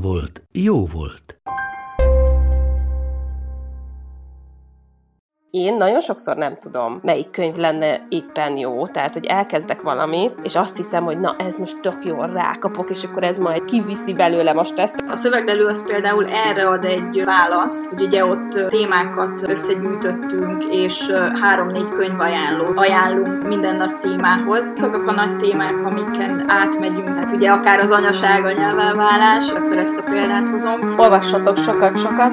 volt, jó volt. Én nagyon sokszor nem tudom, melyik könyv lenne éppen jó, tehát, hogy elkezdek valamit, és azt hiszem, hogy na, ez most tök jól rákapok, és akkor ez majd kiviszi belőle most ezt. A szöveglelő az például erre ad egy választ, hogy ugye ott témákat összegyűjtöttünk, és három-négy könyv ajánló, ajánlunk minden nagy témához. Azok a nagy témák, amiken átmegyünk, tehát ugye akár az anyaság, a nyelvelválás, akkor ezt a példát hozom. Olvassatok sokat-sokat,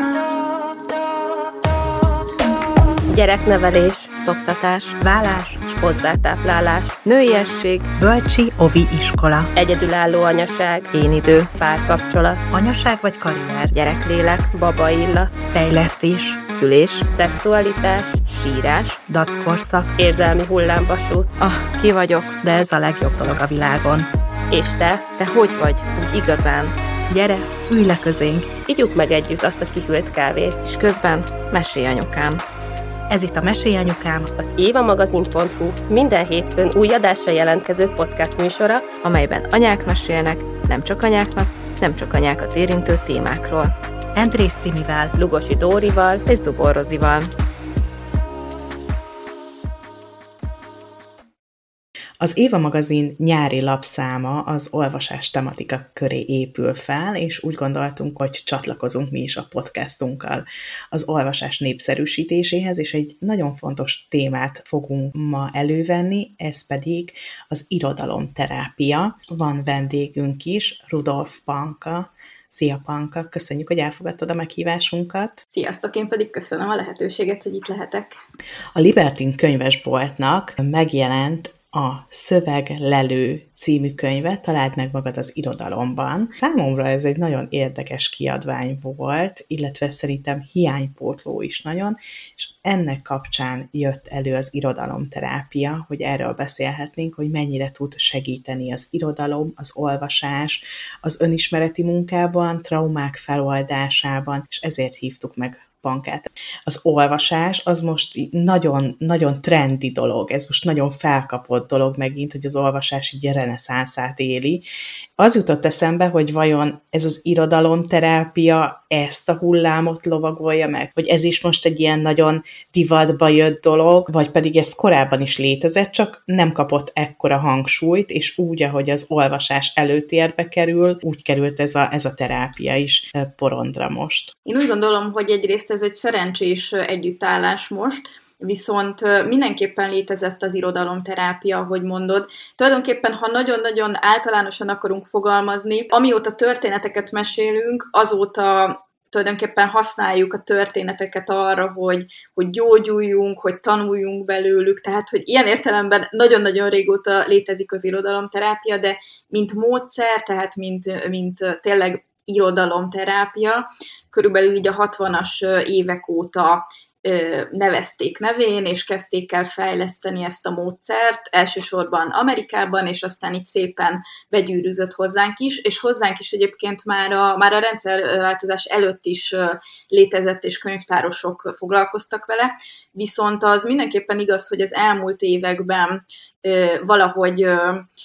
gyereknevelés, szoptatás, vállás és hozzátáplálás, nőiesség, bölcsi ovi iskola, egyedülálló anyaság, én idő, párkapcsolat, anyaság vagy karrier, gyereklélek, baba illat, fejlesztés, szülés, szexualitás, sírás, dackorszak, érzelmi hullámvasút. Ah, ki vagyok, de ez a legjobb dolog a világon. És te? Te hogy vagy? Úgy igazán. Gyere, ülj le közénk. Igyuk meg együtt azt a kihűlt kávét. És közben mesélj anyukám. Ez itt a Mesélj Anyukám, az évamagazin.hu minden hétfőn új adásra jelentkező podcast műsora, amelyben anyák mesélnek, nem csak anyáknak, nem csak anyákat érintő témákról. Andrész Timivel, Lugosi Dórival és Zubor Rozival. Az Éva magazin nyári lapszáma az olvasás tematika köré épül fel, és úgy gondoltunk, hogy csatlakozunk mi is a podcastunkkal az olvasás népszerűsítéséhez, és egy nagyon fontos témát fogunk ma elővenni, ez pedig az irodalomterápia. Van vendégünk is, Rudolf Panka, Szia Panka, köszönjük, hogy elfogadtad a meghívásunkat. Sziasztok, én pedig köszönöm a lehetőséget, hogy itt lehetek. A Libertin könyvesboltnak megjelent a Szöveglelő című könyvet, találd meg magad az irodalomban. Számomra ez egy nagyon érdekes kiadvány volt, illetve szerintem hiánypótló is nagyon, és ennek kapcsán jött elő az irodalomterápia, hogy erről beszélhetnénk, hogy mennyire tud segíteni az irodalom, az olvasás, az önismereti munkában, traumák feloldásában, és ezért hívtuk meg bankát. Az olvasás az most nagyon, nagyon trendi dolog, ez most nagyon felkapott dolog megint, hogy az olvasás így a reneszánszát éli. Az jutott eszembe, hogy vajon ez az irodalomterápia ezt a hullámot lovagolja meg, hogy ez is most egy ilyen nagyon divatba jött dolog, vagy pedig ez korábban is létezett, csak nem kapott ekkora hangsúlyt, és úgy, ahogy az olvasás előtérbe kerül, úgy került ez a, ez a terápia is porondra most. Én úgy gondolom, hogy egyrészt ez egy szerencsés együttállás most, viszont mindenképpen létezett az irodalomterápia, hogy mondod. Tulajdonképpen, ha nagyon-nagyon általánosan akarunk fogalmazni, amióta történeteket mesélünk, azóta tulajdonképpen használjuk a történeteket arra, hogy, hogy gyógyuljunk, hogy tanuljunk belőlük, tehát, hogy ilyen értelemben nagyon-nagyon régóta létezik az irodalomterápia, de mint módszer, tehát mint, mint tényleg irodalomterápia, körülbelül így a 60-as évek óta nevezték nevén, és kezdték el fejleszteni ezt a módszert, elsősorban Amerikában, és aztán így szépen begyűrűzött hozzánk is, és hozzánk is egyébként már a, már a rendszerváltozás előtt is létezett, és könyvtárosok foglalkoztak vele, viszont az mindenképpen igaz, hogy az elmúlt években valahogy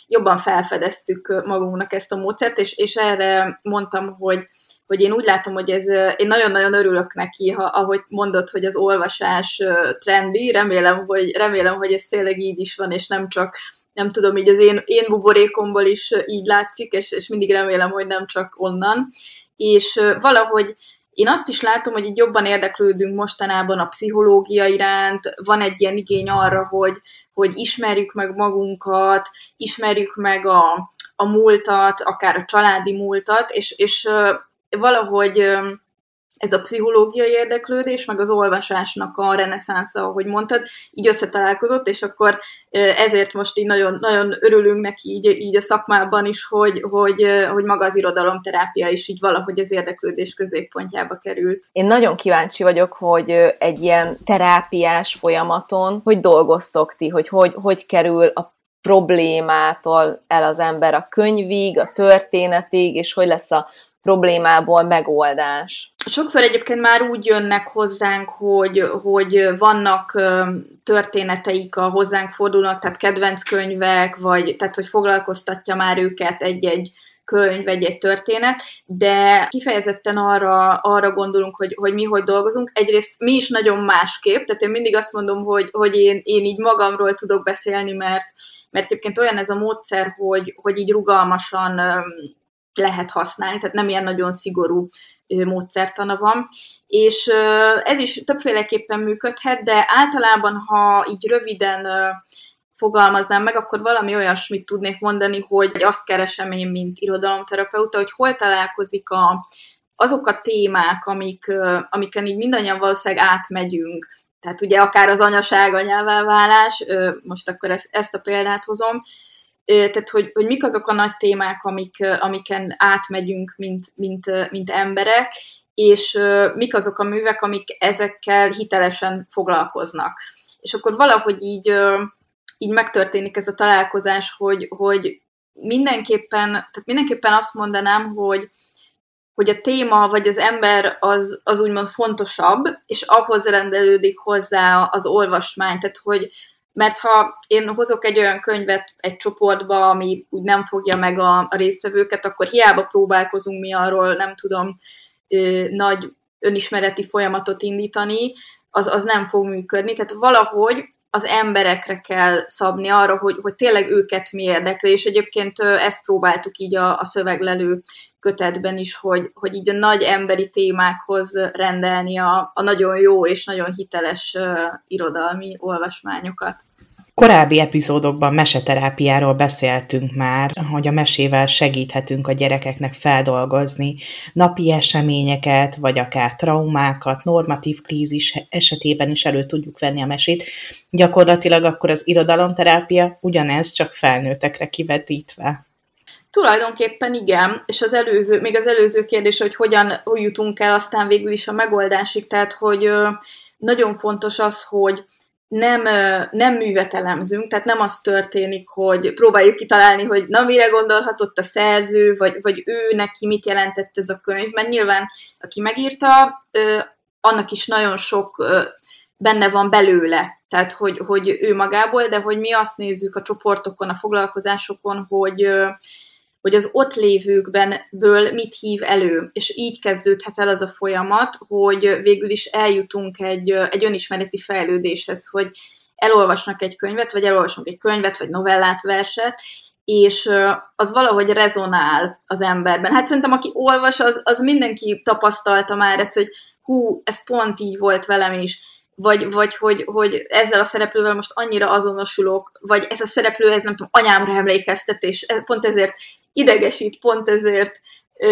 jobban felfedeztük magunknak ezt a módszert, és, és erre mondtam, hogy hogy én úgy látom, hogy ez, én nagyon-nagyon örülök neki, ha, ahogy mondod, hogy az olvasás trendi, remélem, hogy, remélem, hogy ez tényleg így is van, és nem csak nem tudom, így az én, én buborékomból is így látszik, és, és mindig remélem, hogy nem csak onnan. És valahogy én azt is látom, hogy így jobban érdeklődünk mostanában a pszichológia iránt, van egy ilyen igény arra, hogy, hogy ismerjük meg magunkat, ismerjük meg a, a múltat, akár a családi múltat, és, és valahogy ez a pszichológiai érdeklődés, meg az olvasásnak a reneszánsza, ahogy mondtad, így összetalálkozott, és akkor ezért most így nagyon, nagyon örülünk neki így, így a szakmában is, hogy, hogy, hogy maga az irodalomterápia is így valahogy az érdeklődés középpontjába került. Én nagyon kíváncsi vagyok, hogy egy ilyen terápiás folyamaton, hogy dolgoztok ti, hogy hogy, hogy kerül a problémától el az ember a könyvig, a történetig, és hogy lesz a problémából megoldás. Sokszor egyébként már úgy jönnek hozzánk, hogy, hogy vannak történeteik a hozzánk fordulnak, tehát kedvenc könyvek, vagy tehát hogy foglalkoztatja már őket egy-egy könyv, egy-egy történet, de kifejezetten arra, arra gondolunk, hogy, hogy mi hogy dolgozunk. Egyrészt mi is nagyon másképp, tehát én mindig azt mondom, hogy, hogy én, én így magamról tudok beszélni, mert, mert egyébként olyan ez a módszer, hogy, hogy így rugalmasan lehet használni, tehát nem ilyen nagyon szigorú módszertana van, és ez is többféleképpen működhet, de általában, ha így röviden fogalmaznám meg, akkor valami olyasmit tudnék mondani, hogy azt keresem én, mint irodalomterapeuta, hogy hol találkozik a, azok a témák, amik, amiken így mindannyian valószínűleg átmegyünk, tehát ugye akár az anyaság, anyává most akkor ezt, ezt a példát hozom, tehát hogy, hogy mik azok a nagy témák, amik, amiken átmegyünk, mint, mint, mint emberek, és mik azok a művek, amik ezekkel hitelesen foglalkoznak. És akkor valahogy így, így megtörténik ez a találkozás, hogy, hogy mindenképpen, tehát mindenképpen azt mondanám, hogy, hogy a téma vagy az ember az, az úgymond fontosabb, és ahhoz rendelődik hozzá az olvasmány, tehát hogy, mert ha én hozok egy olyan könyvet egy csoportba, ami úgy nem fogja meg a, a résztvevőket, akkor hiába próbálkozunk mi arról, nem tudom, ö, nagy önismereti folyamatot indítani, az, az nem fog működni. Tehát valahogy az emberekre kell szabni arra, hogy, hogy tényleg őket mi érdekli, és egyébként ezt próbáltuk így a, a szöveglelő kötetben is, hogy, hogy így a nagy emberi témákhoz rendelni a, a nagyon jó és nagyon hiteles uh, irodalmi olvasmányokat. Korábbi epizódokban meseterápiáról beszéltünk már, hogy a mesével segíthetünk a gyerekeknek feldolgozni napi eseményeket, vagy akár traumákat, normatív krízis esetében is elő tudjuk venni a mesét. Gyakorlatilag akkor az irodalomterápia ugyanez, csak felnőttekre kivetítve. Tulajdonképpen igen, és az előző, még az előző kérdés, hogy hogyan hogy jutunk el aztán végül is a megoldásig, tehát hogy nagyon fontos az, hogy nem, nem művet elemzünk, tehát nem az történik, hogy próbáljuk kitalálni, hogy na mire gondolhatott a szerző, vagy, vagy ő neki mit jelentett ez a könyv, mert nyilván aki megírta, annak is nagyon sok benne van belőle, tehát hogy, hogy ő magából, de hogy mi azt nézzük a csoportokon, a foglalkozásokon, hogy, hogy az ott lévőkben ből mit hív elő. És így kezdődhet el az a folyamat, hogy végül is eljutunk egy, egy önismereti fejlődéshez, hogy elolvasnak egy könyvet, vagy elolvasunk egy könyvet, vagy novellát, verset, és az valahogy rezonál az emberben. Hát szerintem, aki olvas, az, az mindenki tapasztalta már ezt, hogy hú, ez pont így volt velem is, vagy, vagy hogy, hogy ezzel a szereplővel most annyira azonosulok, vagy ez a szereplő, ez nem tudom, anyámra emlékeztet, és pont ezért idegesít, pont ezért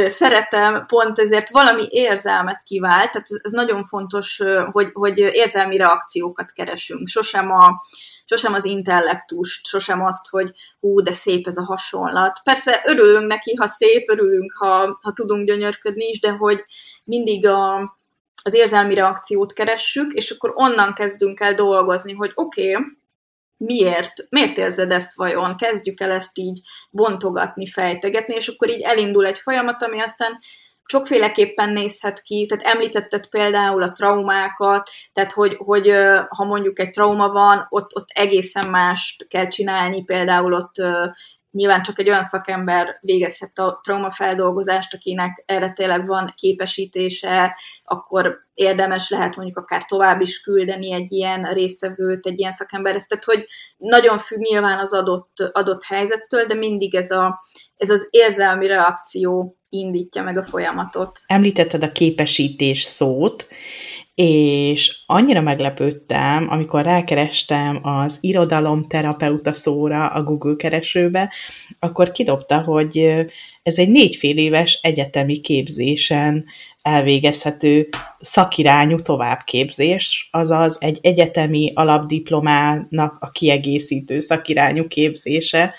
szeretem, pont ezért valami érzelmet kivált, tehát ez nagyon fontos, hogy, hogy érzelmi reakciókat keresünk. Sosem, a, sosem az intellektust, sosem azt, hogy hú, de szép ez a hasonlat. Persze örülünk neki, ha szép, örülünk, ha, ha tudunk gyönyörködni is, de hogy mindig a, az érzelmi reakciót keressük, és akkor onnan kezdünk el dolgozni, hogy oké, okay, miért, miért érzed ezt vajon? Kezdjük el ezt így bontogatni, fejtegetni, és akkor így elindul egy folyamat, ami aztán sokféleképpen nézhet ki, tehát említetted például a traumákat, tehát hogy, hogy ha mondjuk egy trauma van, ott, ott egészen mást kell csinálni, például ott nyilván csak egy olyan szakember végezhet a traumafeldolgozást, akinek erre tényleg van képesítése, akkor érdemes lehet mondjuk akár tovább is küldeni egy ilyen résztvevőt, egy ilyen szakemberhez. Tehát, hogy nagyon függ nyilván az adott, adott helyzettől, de mindig ez, a, ez az érzelmi reakció indítja meg a folyamatot. Említetted a képesítés szót, és annyira meglepődtem, amikor rákerestem az irodalomterapeuta szóra a Google keresőbe, akkor kidobta, hogy ez egy négyfél éves egyetemi képzésen elvégezhető szakirányú továbbképzés, azaz egy egyetemi alapdiplomának a kiegészítő szakirányú képzése,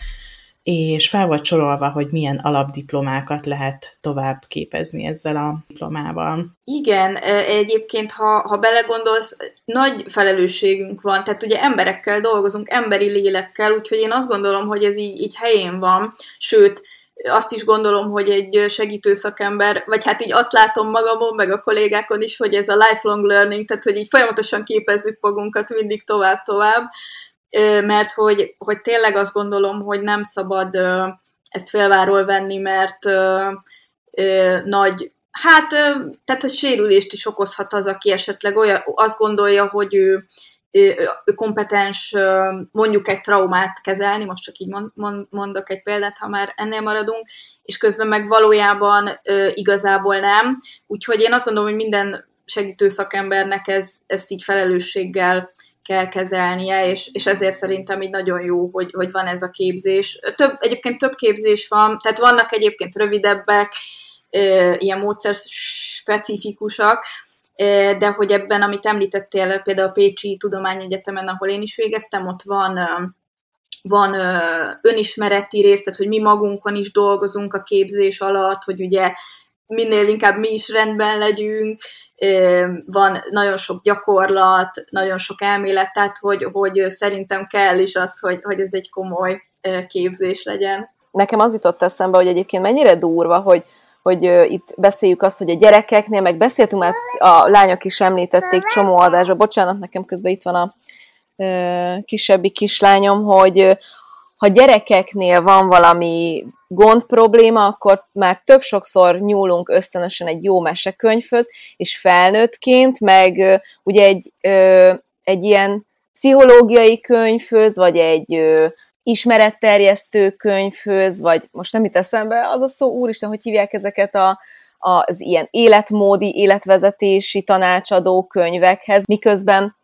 és fel volt sorolva, hogy milyen alapdiplomákat lehet tovább képezni ezzel a diplomával. Igen, egyébként, ha, ha belegondolsz, nagy felelősségünk van, tehát ugye emberekkel dolgozunk, emberi lélekkel, úgyhogy én azt gondolom, hogy ez így, így helyén van, sőt, azt is gondolom, hogy egy segítő szakember, vagy hát így azt látom magamon, meg a kollégákon is, hogy ez a lifelong learning, tehát hogy így folyamatosan képezzük magunkat mindig tovább-tovább, mert hogy, hogy tényleg azt gondolom, hogy nem szabad ezt félváról venni, mert nagy, hát, tehát, hogy sérülést is okozhat az, aki esetleg olyan, azt gondolja, hogy ő, ő, kompetens mondjuk egy traumát kezelni, most csak így mond, mond, mondok egy példát, ha már ennél maradunk, és közben meg valójában igazából nem. Úgyhogy én azt gondolom, hogy minden segítő szakembernek ez, ezt így felelősséggel kell kezelnie, és, és ezért szerintem így nagyon jó, hogy, hogy van ez a képzés. Több, egyébként több képzés van, tehát vannak egyébként rövidebbek, ilyen módszer specifikusak, de hogy ebben, amit említettél, például a Pécsi Tudományegyetemen, ahol én is végeztem, ott van van önismereti rész, tehát hogy mi magunkon is dolgozunk a képzés alatt, hogy ugye minél inkább mi is rendben legyünk, van nagyon sok gyakorlat, nagyon sok elmélet, tehát hogy, hogy szerintem kell is az, hogy, hogy ez egy komoly képzés legyen. Nekem az jutott eszembe, hogy egyébként mennyire durva, hogy, hogy itt beszéljük azt, hogy a gyerekeknél, meg beszéltünk, mert a lányok is említették csomó adásba, bocsánat, nekem közben itt van a kisebbi kislányom, hogy ha gyerekeknél van valami gond probléma, akkor már tök sokszor nyúlunk ösztönösen egy jó mesekönyvhöz, és felnőttként meg ugye egy, egy ilyen pszichológiai könyvhöz, vagy egy ismeretterjesztő könyvhöz, vagy most nem itt eszembe az a szó, úristen, hogy hívják ezeket a, az ilyen életmódi, életvezetési tanácsadó könyvekhez, miközben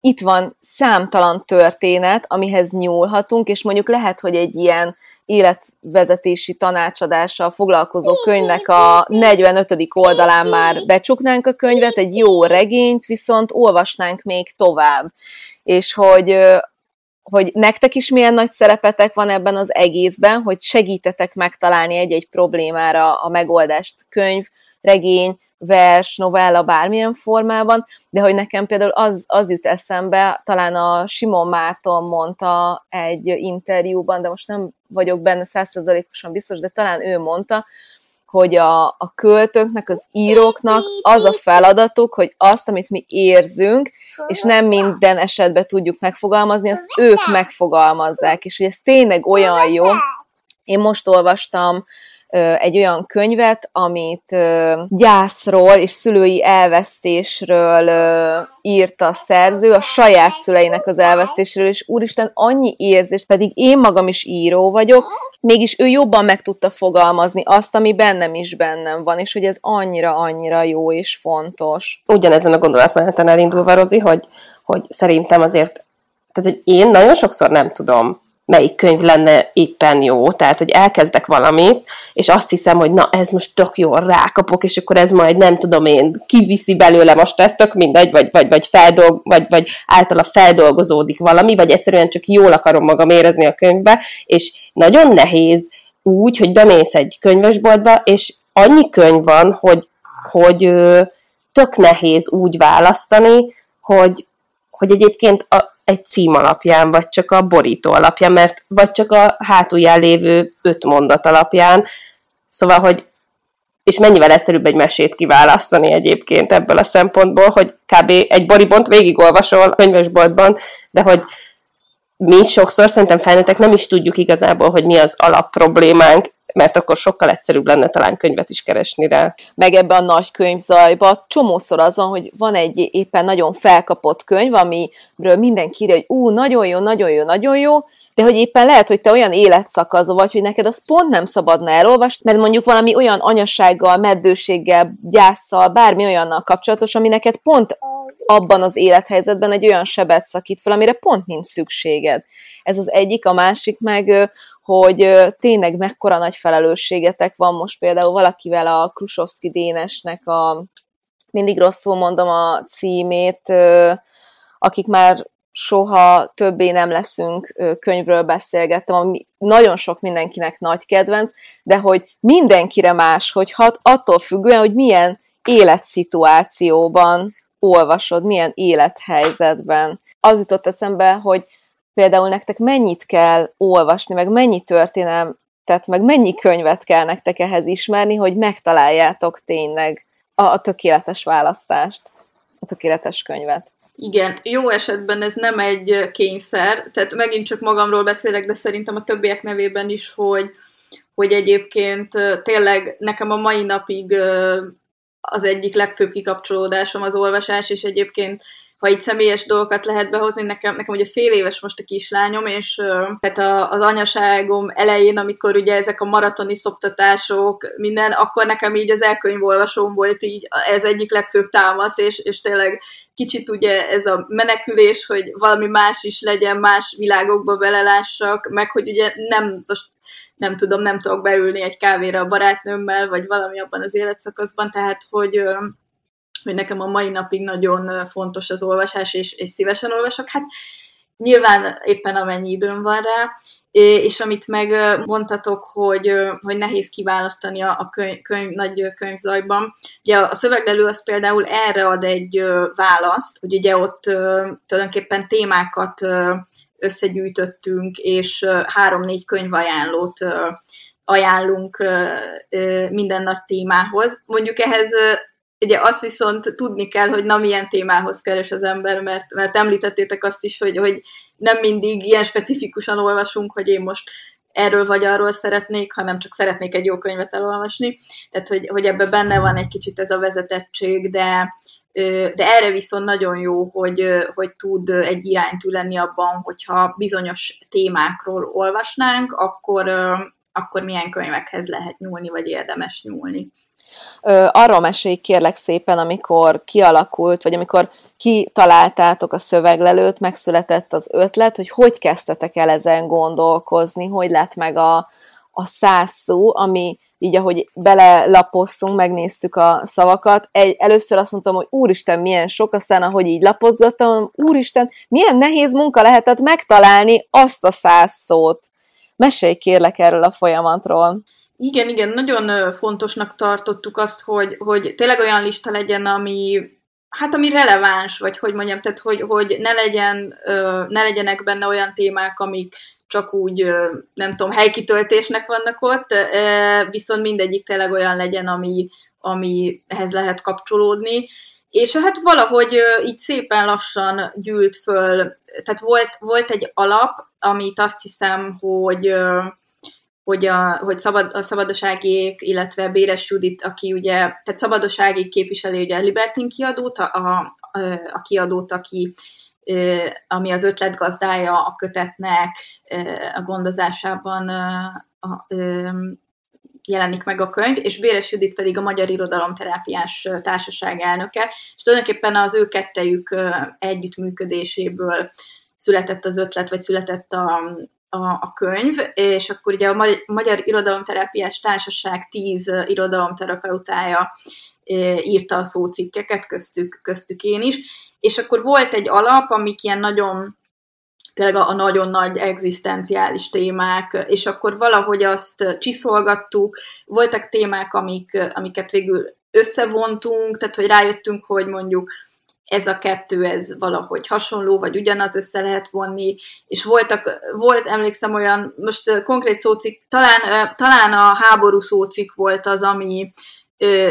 itt van számtalan történet, amihez nyúlhatunk, és mondjuk lehet, hogy egy ilyen életvezetési tanácsadással foglalkozó könyvnek a 45. oldalán már becsuknánk a könyvet, egy jó regényt viszont olvasnánk még tovább. És hogy, hogy nektek is milyen nagy szerepetek van ebben az egészben, hogy segítetek megtalálni egy-egy problémára a megoldást könyv, regény, vers, novella, bármilyen formában, de hogy nekem például az, az jut eszembe, talán a Simon Márton mondta egy interjúban, de most nem vagyok benne százszerzalékosan biztos, de talán ő mondta, hogy a, a költőknek, az íróknak az a feladatuk, hogy azt, amit mi érzünk, és nem minden esetben tudjuk megfogalmazni, azt ők megfogalmazzák, és hogy ez tényleg olyan jó. Én most olvastam egy olyan könyvet, amit gyászról és szülői elvesztésről írt a szerző, a saját szüleinek az elvesztésről, és úristen, annyi érzés, pedig én magam is író vagyok, mégis ő jobban meg tudta fogalmazni azt, ami bennem is bennem van, és hogy ez annyira-annyira jó és fontos. Ugyanezen a gondolatmeneten elindulva, Rozi, hogy, hogy szerintem azért, tehát hogy én nagyon sokszor nem tudom melyik könyv lenne éppen jó, tehát, hogy elkezdek valamit, és azt hiszem, hogy na, ez most tök jól rákapok, és akkor ez majd nem tudom én, kiviszi belőle most ez tök mindegy, vagy, vagy, vagy, feldolg, vagy, vagy általa feldolgozódik valami, vagy egyszerűen csak jól akarom magam érezni a könyvbe, és nagyon nehéz úgy, hogy bemész egy könyvesboltba, és annyi könyv van, hogy, hogy tök nehéz úgy választani, hogy, hogy egyébként a, egy cím alapján, vagy csak a borító alapján, mert vagy csak a hátulján lévő öt mondat alapján. Szóval, hogy és mennyivel egyszerűbb egy mesét kiválasztani egyébként ebből a szempontból, hogy kb. egy boribont végigolvasol könyvesboltban, de hogy mi sokszor szerintem felnőttek nem is tudjuk igazából, hogy mi az alapproblémánk, mert akkor sokkal egyszerűbb lenne talán könyvet is keresni rá. Meg ebbe a nagy könyvzajba csomószor az van, hogy van egy éppen nagyon felkapott könyv, amiről mindenki írja, hogy ú, nagyon jó, nagyon jó, nagyon jó, de hogy éppen lehet, hogy te olyan életszakaszó vagy, hogy neked az pont nem szabadna elolvasni, mert mondjuk valami olyan anyasággal, meddőséggel, gyászsal, bármi olyannal kapcsolatos, ami neked pont abban az élethelyzetben egy olyan sebet szakít fel, amire pont nincs szükséged. Ez az egyik, a másik meg, hogy tényleg mekkora nagy felelősségetek van most például valakivel a Krusovszki Dénesnek a mindig rosszul mondom a címét, akik már soha többé nem leszünk könyvről beszélgettem, ami nagyon sok mindenkinek nagy kedvenc, de hogy mindenkire más, hogy hat, attól függően, hogy milyen életszituációban olvasod, milyen élethelyzetben. Az jutott eszembe, hogy például nektek mennyit kell olvasni, meg mennyi történelm, tehát meg mennyi könyvet kell nektek ehhez ismerni, hogy megtaláljátok tényleg a, a tökéletes választást, a tökéletes könyvet. Igen, jó esetben ez nem egy kényszer, tehát megint csak magamról beszélek, de szerintem a többiek nevében is, hogy, hogy egyébként tényleg nekem a mai napig az egyik legfőbb kikapcsolódásom az olvasás, és egyébként ha itt személyes dolgokat lehet behozni, nekem, nekem ugye fél éves most a kislányom, és tehát a, az anyaságom elején, amikor ugye ezek a maratoni szoptatások, minden, akkor nekem így az elkönyvolvasóm volt így ez egyik legfőbb támasz, és, és tényleg kicsit ugye ez a menekülés, hogy valami más is legyen, más világokba belelássak, meg hogy ugye nem, most nem tudom, nem tudok beülni egy kávéra a barátnőmmel, vagy valami abban az életszakaszban, tehát hogy hogy nekem a mai napig nagyon fontos az olvasás, és, és szívesen olvasok. Hát nyilván éppen amennyi időm van rá, és amit meg mondtatok, hogy, hogy nehéz kiválasztani a könyv, könyv, nagy könyvzajban. Ugye a szöveglelő az például erre ad egy választ, hogy ugye ott tulajdonképpen témákat összegyűjtöttünk, és három-négy könyvajánlót ajánlunk minden nagy témához. Mondjuk ehhez ugye azt viszont tudni kell, hogy na milyen témához keres az ember, mert, mert említettétek azt is, hogy, hogy nem mindig ilyen specifikusan olvasunk, hogy én most erről vagy arról szeretnék, hanem csak szeretnék egy jó könyvet elolvasni. Tehát, hogy, hogy ebben benne van egy kicsit ez a vezetettség, de, de erre viszont nagyon jó, hogy, hogy tud egy iránytű lenni abban, hogyha bizonyos témákról olvasnánk, akkor, akkor milyen könyvekhez lehet nyúlni, vagy érdemes nyúlni. Arról mesélj kérlek szépen, amikor kialakult, vagy amikor kitaláltátok a szöveglelőt, megszületett az ötlet, hogy hogy kezdtetek el ezen gondolkozni, hogy lett meg a, a száz szó, ami így ahogy belelapoztunk, megnéztük a szavakat, egy, először azt mondtam, hogy úristen, milyen sok, aztán ahogy így lapozgattam, úristen, milyen nehéz munka lehetett megtalálni azt a száz szót. Mesélj kérlek erről a folyamatról. Igen, igen, nagyon fontosnak tartottuk azt, hogy, hogy tényleg olyan lista legyen, ami hát ami releváns, vagy hogy mondjam, tehát hogy, hogy ne, legyen, ne legyenek benne olyan témák, amik csak úgy, nem tudom, helykitöltésnek vannak ott, viszont mindegyik tényleg olyan legyen, ami, amihez lehet kapcsolódni. És hát valahogy így szépen lassan gyűlt föl, tehát volt, volt egy alap, amit azt hiszem, hogy hogy, a, hogy szabad, a szabadoságiék, illetve Béres Judit, aki ugye, tehát szabadosági képviseli ugye a Libertin kiadót, a, a, a kiadót, aki ami az ötletgazdája a kötetnek a gondozásában a, jelenik meg a könyv, és Béres Judit pedig a Magyar Irodalomterápiás Társaság elnöke, és tulajdonképpen az ő kettejük együttműködéséből született az ötlet, vagy született a, a, a könyv, és akkor ugye a Magyar Irodalomterápiás Társaság tíz irodalomterapeutája írta a szócikkeket, köztük, köztük én is, és akkor volt egy alap, amik ilyen nagyon tényleg a, nagyon nagy egzisztenciális témák, és akkor valahogy azt csiszolgattuk, voltak témák, amik, amiket végül összevontunk, tehát hogy rájöttünk, hogy mondjuk ez a kettő, ez valahogy hasonló, vagy ugyanaz össze lehet vonni, és voltak, volt, emlékszem olyan, most konkrét szócik, talán, talán a háború szócik volt az, ami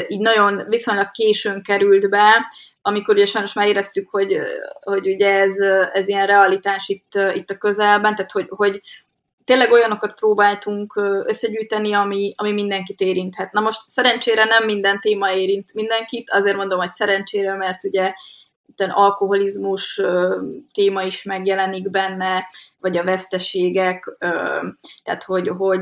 így nagyon viszonylag későn került be, amikor ugye sajnos már éreztük, hogy, hogy ugye ez, ez ilyen realitás itt, itt a közelben, tehát hogy, hogy tényleg olyanokat próbáltunk összegyűjteni, ami, ami mindenkit érinthet. Na most szerencsére nem minden téma érint mindenkit, azért mondom, hogy szerencsére, mert ugye alkoholizmus téma is megjelenik benne, vagy a veszteségek, tehát hogy, hogy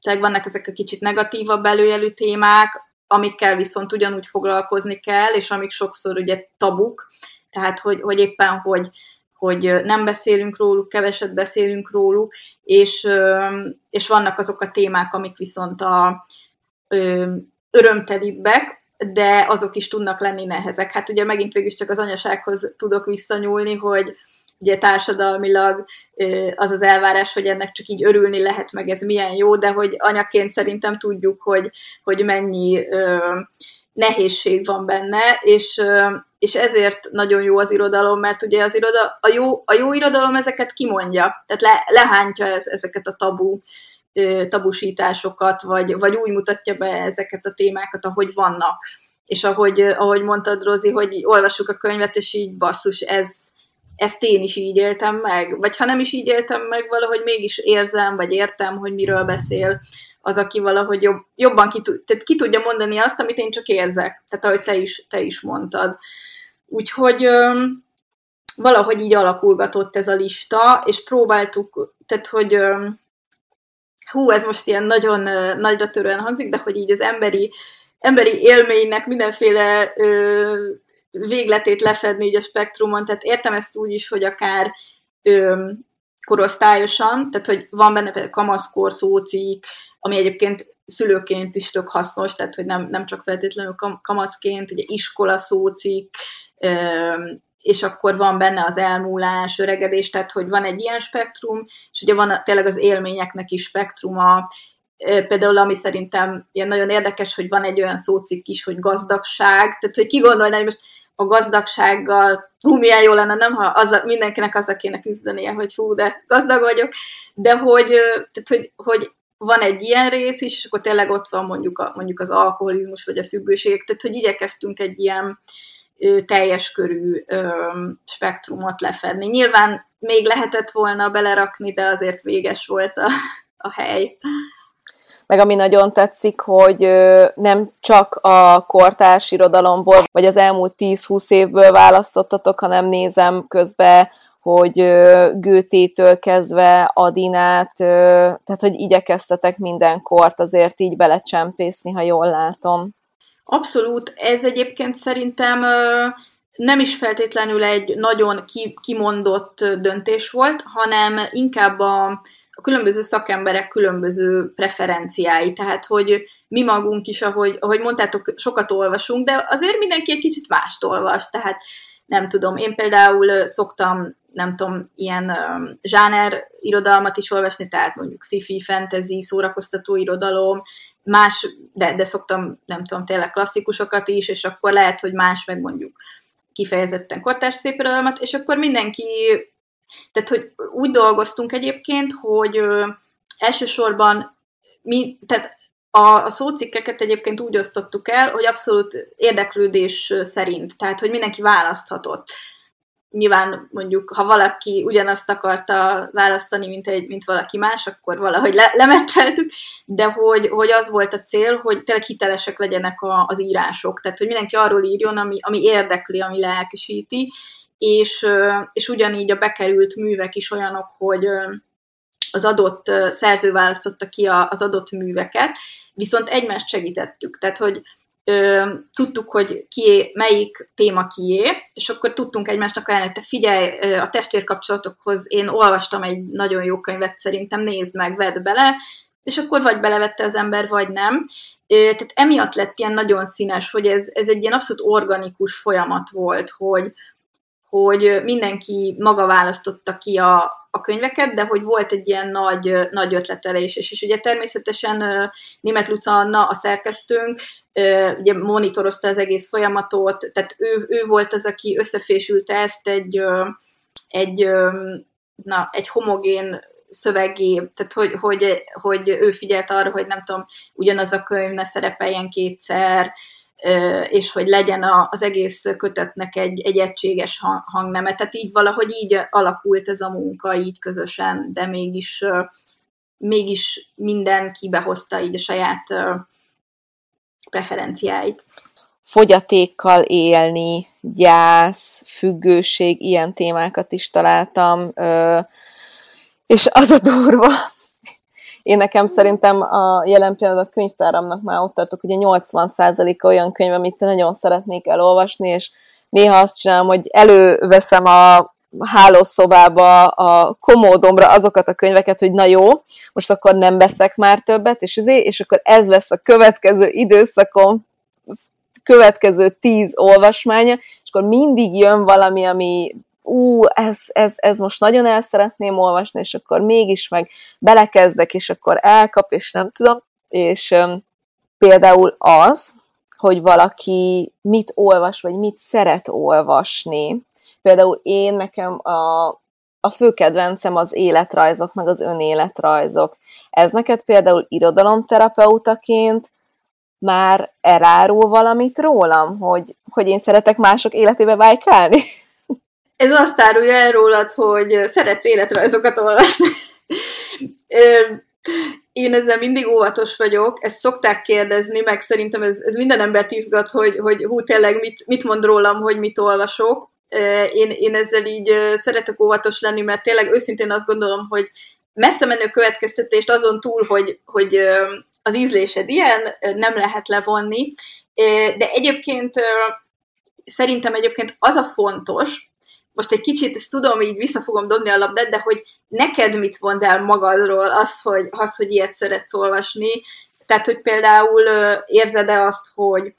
tehát vannak ezek a kicsit negatívabb előjelű témák, amikkel viszont ugyanúgy foglalkozni kell, és amik sokszor ugye tabuk, tehát hogy, hogy éppen, hogy, hogy nem beszélünk róluk, keveset beszélünk róluk, és, és vannak azok a témák, amik viszont a örömtelibbek, de azok is tudnak lenni nehezek. Hát ugye megint végül csak az anyasághoz tudok visszanyúlni, hogy ugye társadalmilag az az elvárás, hogy ennek csak így örülni lehet, meg ez milyen jó, de hogy anyaként szerintem tudjuk, hogy, hogy mennyi nehézség van benne, és, és ezért nagyon jó az irodalom, mert ugye az iroda, a, jó, a jó irodalom ezeket kimondja, tehát le, lehántja ez, ezeket a tabu tabusításokat, vagy, vagy úgy mutatja be ezeket a témákat, ahogy vannak. És ahogy, ahogy mondtad, Rozi, hogy olvassuk a könyvet, és így basszus, ez, ezt én is így éltem meg. Vagy ha nem is így éltem meg, valahogy mégis érzem, vagy értem, hogy miről beszél az, aki valahogy jobb, jobban ki, tehát ki tudja mondani azt, amit én csak érzek. Tehát ahogy te is, te is mondtad. Úgyhogy öm, valahogy így alakulgatott ez a lista, és próbáltuk, tehát hogy öm, hú, ez most ilyen nagyon nagyra törően hangzik, de hogy így az emberi, emberi élménynek mindenféle ö, végletét lefedni így a spektrumon, tehát értem ezt úgy is, hogy akár ö, korosztályosan, tehát hogy van benne például kamaszkor, szócik, ami egyébként szülőként is tök hasznos, tehát hogy nem, nem csak feltétlenül kamaszként, ugye iskola szócik, és akkor van benne az elmúlás, öregedés, tehát hogy van egy ilyen spektrum, és ugye van tényleg az élményeknek is spektruma, például ami szerintem ilyen nagyon érdekes, hogy van egy olyan szócikk is, hogy gazdagság, tehát hogy ki gondolná, hogy most a gazdagsággal, hú, milyen jó lenne, nem, ha az a, mindenkinek azzal kéne küzdenie, hogy hú, de gazdag vagyok, de hogy, tehát, hogy, hogy van egy ilyen rész is, és akkor tényleg ott van mondjuk, a, mondjuk az alkoholizmus, vagy a függőségek, tehát hogy igyekeztünk egy ilyen teljes körű spektrumot lefedni. Nyilván még lehetett volna belerakni, de azért véges volt a, a hely. Meg ami nagyon tetszik, hogy nem csak a kortárs irodalomból, vagy az elmúlt 10-20 évből választottatok, hanem nézem közben, hogy Gőtétől kezdve Adinát, tehát hogy igyekeztetek minden kort azért így belecsempészni, ha jól látom. Abszolút, ez egyébként szerintem nem is feltétlenül egy nagyon kimondott döntés volt, hanem inkább a, a különböző szakemberek különböző preferenciái. Tehát, hogy mi magunk is, ahogy, ahogy mondtátok, sokat olvasunk, de azért mindenki egy kicsit mást olvas. Tehát nem tudom, én például szoktam, nem tudom, ilyen um, zsáner irodalmat is olvasni, tehát mondjuk sci-fi, fantasy, szórakoztató irodalom, más, de, de szoktam, nem tudom, tényleg klasszikusokat is, és akkor lehet, hogy más meg mondjuk kifejezetten kortárs szépirodalmat, és akkor mindenki, tehát hogy úgy dolgoztunk egyébként, hogy ö, elsősorban mi, tehát a, a szócikkeket egyébként úgy osztottuk el, hogy abszolút érdeklődés szerint, tehát hogy mindenki választhatott. Nyilván mondjuk, ha valaki ugyanazt akarta választani, mint, egy, mint valaki más, akkor valahogy le, lemecseltük, de hogy, hogy az volt a cél, hogy tényleg hitelesek legyenek a, az írások, tehát hogy mindenki arról írjon, ami, ami érdekli, ami lelkesíti, és, és ugyanígy a bekerült művek is olyanok, hogy az adott szerző választotta ki az adott műveket, viszont egymást segítettük, tehát hogy ö, tudtuk, hogy kié, melyik téma kié, és akkor tudtunk egymásnak ajánlani, te figyelj, a testvérkapcsolatokhoz én olvastam egy nagyon jó könyvet, szerintem nézd meg, vedd bele, és akkor vagy belevette az ember, vagy nem. Tehát emiatt lett ilyen nagyon színes, hogy ez, ez egy ilyen abszolút organikus folyamat volt, hogy, hogy mindenki maga választotta ki a, a könyveket, de hogy volt egy ilyen nagy, nagy ötletelés, és, és ugye természetesen Német Luca Anna, a szerkesztőnk, ugye monitorozta az egész folyamatot, tehát ő, ő volt az, aki összefésülte ezt egy, egy, na, egy homogén szövegé, tehát hogy, hogy, hogy ő figyelt arra, hogy nem tudom, ugyanaz a könyv ne szerepeljen kétszer, és hogy legyen az egész kötetnek egy, egy egységes hangneme. Tehát így valahogy így alakult ez a munka, így közösen, de mégis, mégis mindenki behozta így a saját preferenciáit. fogyatékkal élni, gyász, függőség, ilyen témákat is találtam, és az a durva, én nekem szerintem a jelen pillanatban a könyvtáramnak már ott tartok, ugye 80%-a olyan könyv, amit nagyon szeretnék elolvasni, és néha azt csinálom, hogy előveszem a hálószobába, a komódomra azokat a könyveket, hogy na jó, most akkor nem veszek már többet, és, azért, és akkor ez lesz a következő időszakom, következő tíz olvasmánya, és akkor mindig jön valami, ami ú, ez, ez, ez most nagyon el szeretném olvasni, és akkor mégis meg belekezdek, és akkor elkap, és nem tudom. És um, például az, hogy valaki mit olvas, vagy mit szeret olvasni. Például én nekem a, a fő kedvencem az életrajzok, meg az önéletrajzok. Ez neked például irodalomterapeutaként már elárul valamit rólam, hogy, hogy én szeretek mások életébe vájkálni? Ez azt árulja el rólad, hogy szeretsz életrajzokat olvasni. Én ezzel mindig óvatos vagyok, ezt szokták kérdezni, meg szerintem ez, ez minden embert izgat, hogy, hogy hú, tényleg mit, mit mond rólam, hogy mit olvasok. Én, én ezzel így szeretek óvatos lenni, mert tényleg őszintén azt gondolom, hogy messze menő következtetést azon túl, hogy, hogy az ízlésed ilyen, nem lehet levonni, de egyébként szerintem egyébként az a fontos, most egy kicsit ezt tudom, így vissza fogom dobni a labdát, de hogy neked mit mond el magadról az, hogy, az, hogy ilyet szeretsz olvasni, tehát, hogy például érzed-e azt, hogy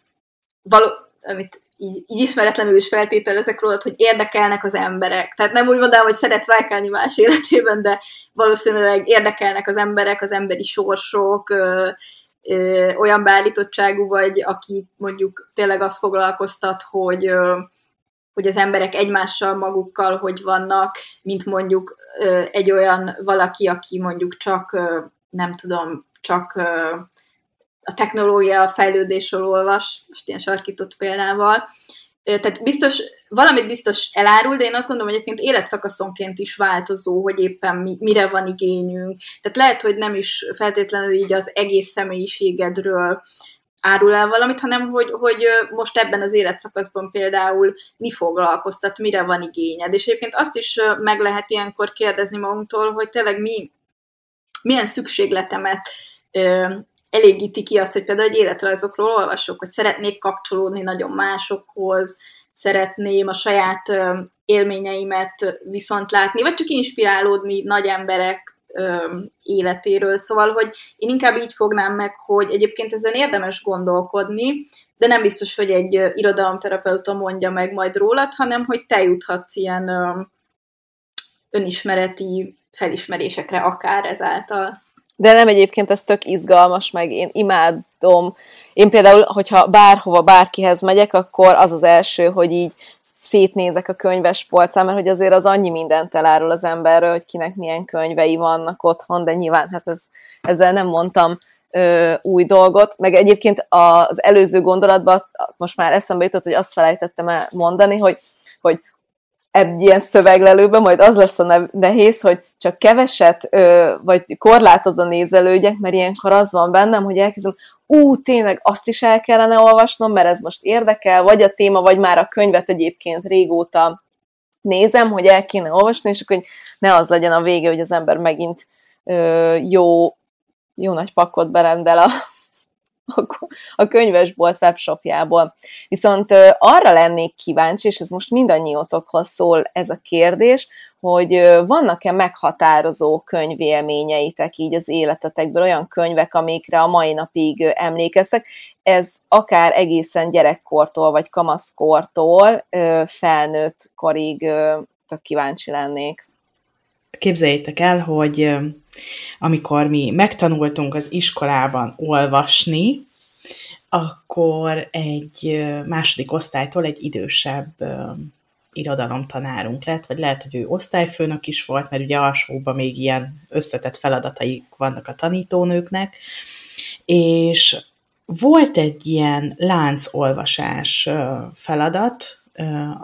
való, amit így, így ismeretlenül is feltételezek rólad, hogy érdekelnek az emberek. Tehát nem úgy mondanám, hogy szeretsz vájkálni más életében, de valószínűleg érdekelnek az emberek, az emberi sorsok, ö, ö, olyan beállítottságú vagy, aki mondjuk tényleg azt foglalkoztat, hogy ö, hogy az emberek egymással magukkal hogy vannak, mint mondjuk egy olyan valaki, aki mondjuk csak, nem tudom, csak a technológia fejlődésről olvas, most ilyen sarkított példával. Tehát biztos, valamit biztos elárul, de én azt gondolom, hogy egyébként életszakaszonként is változó, hogy éppen mi, mire van igényünk. Tehát lehet, hogy nem is feltétlenül így az egész személyiségedről árul el valamit, hanem hogy, hogy most ebben az életszakaszban például mi foglalkoztat, mire van igényed. És egyébként azt is meg lehet ilyenkor kérdezni magunktól, hogy tényleg mi, milyen szükségletemet elégíti ki azt, hogy például egy életrajzokról olvasok, hogy szeretnék kapcsolódni nagyon másokhoz, szeretném a saját élményeimet viszont látni, vagy csak inspirálódni nagy emberek életéről. Szóval, hogy én inkább így fognám meg, hogy egyébként ezen érdemes gondolkodni, de nem biztos, hogy egy irodalomterapeuta mondja meg majd rólad, hanem hogy te juthatsz ilyen önismereti felismerésekre akár ezáltal. De nem egyébként ez tök izgalmas, meg én imádom. Én például, hogyha bárhova, bárkihez megyek, akkor az az első, hogy így szétnézek a könyves polcán, mert hogy azért az annyi mindent elárul az emberről, hogy kinek milyen könyvei vannak otthon, de nyilván hát ez, ezzel nem mondtam ö, új dolgot, meg egyébként az előző gondolatban most már eszembe jutott, hogy azt felejtettem el mondani, hogy, hogy egy ilyen szöveglelőben majd az lesz a nehéz, hogy csak keveset, ö, vagy korlátozó nézelődjek, mert ilyenkor az van bennem, hogy elkezdem, ú, tényleg azt is el kellene olvasnom, mert ez most érdekel, vagy a téma, vagy már a könyvet egyébként régóta nézem, hogy el kéne olvasni, és akkor hogy ne az legyen a vége, hogy az ember megint ö, jó, jó nagy pakkot berendel a, a könyvesbolt webshopjából. Viszont arra lennék kíváncsi, és ez most mindannyiótokhoz szól ez a kérdés, hogy vannak-e meghatározó könyvélményeitek így az életetekből, olyan könyvek, amikre a mai napig emlékeztek. Ez akár egészen gyerekkortól, vagy kamaszkortól felnőtt korig tök kíváncsi lennék. Képzeljétek el, hogy amikor mi megtanultunk az iskolában olvasni, akkor egy második osztálytól egy idősebb irodalomtanárunk lett, vagy lehet, hogy ő osztályfőnök is volt, mert ugye alsóban még ilyen összetett feladataik vannak a tanítónőknek, és volt egy ilyen láncolvasás feladat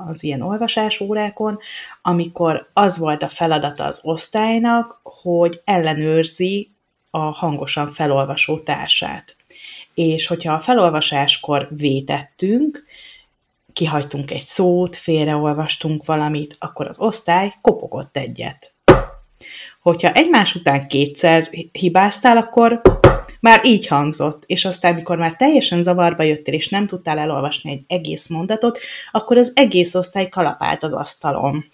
az ilyen olvasás órákon, amikor az volt a feladata az osztálynak, hogy ellenőrzi a hangosan felolvasó társát. És hogyha a felolvasáskor vétettünk, kihagytunk egy szót, félreolvastunk valamit, akkor az osztály kopogott egyet. Hogyha egymás után kétszer hibáztál, akkor már így hangzott, és aztán, mikor már teljesen zavarba jöttél, és nem tudtál elolvasni egy egész mondatot, akkor az egész osztály kalapált az asztalon.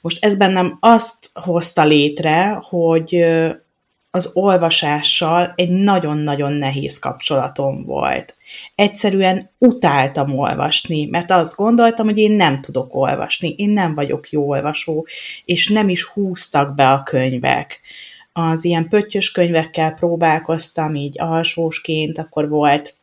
Most ez bennem azt hozta létre, hogy az olvasással egy nagyon-nagyon nehéz kapcsolatom volt. Egyszerűen utáltam olvasni, mert azt gondoltam, hogy én nem tudok olvasni, én nem vagyok jó olvasó, és nem is húztak be a könyvek. Az ilyen pöttyös könyvekkel próbálkoztam így alsósként, akkor volt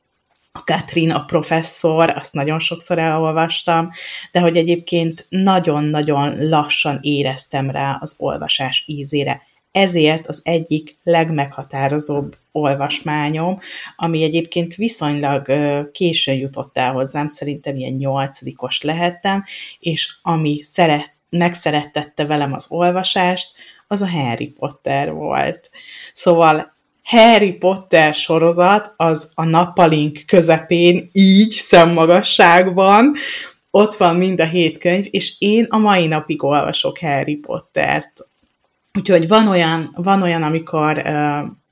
a Katrin a professzor, azt nagyon sokszor elolvastam, de hogy egyébként nagyon-nagyon lassan éreztem rá az olvasás ízére. Ezért az egyik legmeghatározóbb olvasmányom, ami egyébként viszonylag későn jutott el hozzám, szerintem ilyen nyolcadikos lehettem, és ami szeret, megszerettette velem az olvasást, az a Harry Potter volt. Szóval Harry Potter sorozat az a nappalink közepén, így szemmagasságban, ott van mind a hét könyv, és én a mai napig olvasok Harry Pottert. Úgyhogy van olyan, van olyan amikor,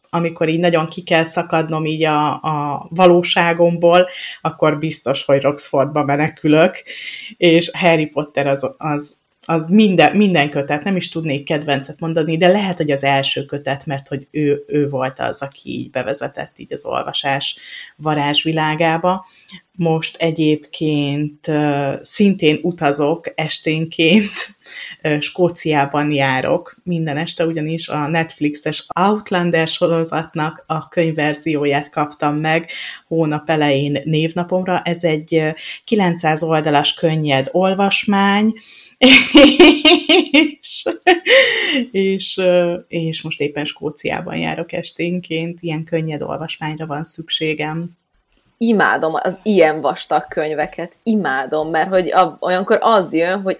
amikor így nagyon ki kell szakadnom így a, a valóságomból, akkor biztos, hogy Roxfordba menekülök, és Harry Potter az, az, az minden, minden kötet, nem is tudnék kedvencet mondani, de lehet, hogy az első kötet, mert hogy ő, ő volt az, aki így bevezetett így az olvasás varázsvilágába. Most egyébként szintén utazok esténként, Skóciában járok minden este, ugyanis a Netflixes Outlander sorozatnak a könyvverzióját kaptam meg hónap elején névnapomra. Ez egy 900 oldalas könnyed olvasmány, és, és, és most éppen Skóciában járok esténként, ilyen könnyed olvasmányra van szükségem. Imádom az ilyen vastag könyveket, imádom, mert hogy a, olyankor az jön, hogy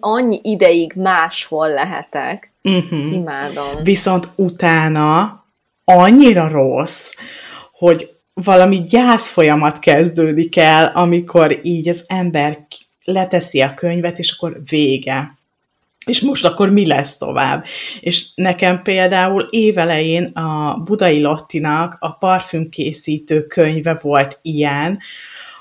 annyi ideig máshol lehetek. Uh-huh. Imádom. Viszont utána annyira rossz, hogy valami gyász folyamat kezdődik el, amikor így az ember leteszi a könyvet, és akkor vége. És most akkor mi lesz tovább? És nekem például évelején a Budai Lottinak a parfümkészítő könyve volt ilyen,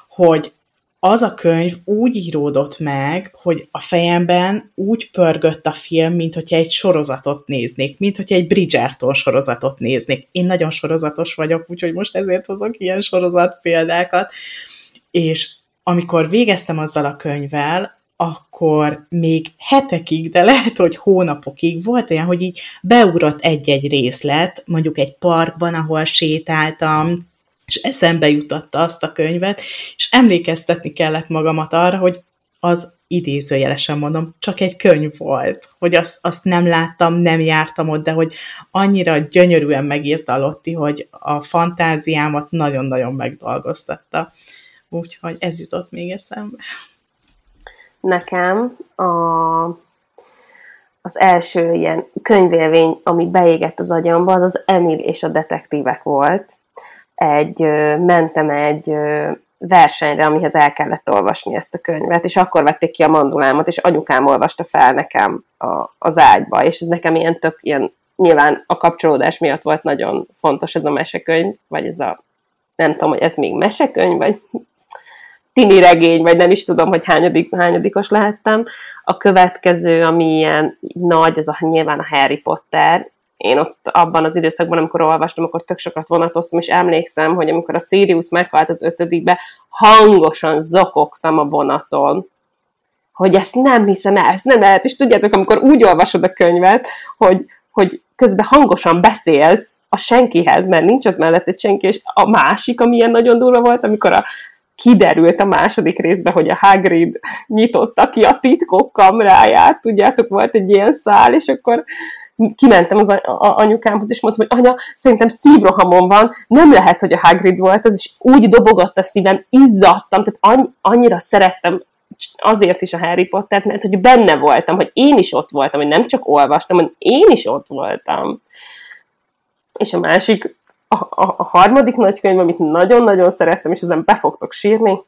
hogy az a könyv úgy íródott meg, hogy a fejemben úgy pörgött a film, mint hogyha egy sorozatot néznék, mint hogyha egy Bridgerton sorozatot néznék. Én nagyon sorozatos vagyok, úgyhogy most ezért hozok ilyen sorozat példákat. És amikor végeztem azzal a könyvvel, akkor még hetekig, de lehet, hogy hónapokig volt olyan, hogy így beugrott egy-egy részlet, mondjuk egy parkban, ahol sétáltam, és eszembe jutatta azt a könyvet, és emlékeztetni kellett magamat arra, hogy az idézőjelesen mondom, csak egy könyv volt, hogy azt, azt nem láttam, nem jártam ott, de hogy annyira gyönyörűen megírta Lotti, hogy a fantáziámat nagyon-nagyon megdolgoztatta. Úgyhogy ez jutott még eszembe. Nekem a, az első ilyen könyvélvény, ami beégett az agyamba, az az Emil és a detektívek volt. Egy, mentem egy versenyre, amihez el kellett olvasni ezt a könyvet, és akkor vették ki a mandulámat, és anyukám olvasta fel nekem a, az ágyba, és ez nekem ilyen tök, ilyen, nyilván a kapcsolódás miatt volt nagyon fontos ez a mesekönyv, vagy ez a, nem tudom, hogy ez még mesekönyv, vagy tini regény, vagy nem is tudom, hogy hányadik, hányadikos lehettem. A következő, ami ilyen nagy, ez a nyilván a Harry Potter. Én ott abban az időszakban, amikor olvastam, akkor tök sokat vonatoztam, és emlékszem, hogy amikor a Sirius meghalt az ötödikbe, hangosan zokogtam a vonaton, hogy ezt nem hiszem el, ezt nem lehet, és tudjátok, amikor úgy olvasod a könyvet, hogy, hogy közben hangosan beszélsz a senkihez, mert nincs ott mellette senki, és a másik, ami ilyen nagyon durva volt, amikor a kiderült a második részben, hogy a Hagrid nyitotta ki a titkok kamráját, tudjátok, volt egy ilyen szál, és akkor kimentem az anyukámhoz, és mondtam, hogy anya, szerintem szívrohamon van, nem lehet, hogy a Hagrid volt, ez is úgy dobogott a szívem, izzadtam, tehát annyira szerettem azért is a Harry Pottert, mert hogy benne voltam, hogy én is ott voltam, hogy nem csak olvastam, hanem én is ott voltam. És a másik, a, a, a harmadik nagykönyv, amit nagyon-nagyon szerettem, és ezen be fogtok sírni,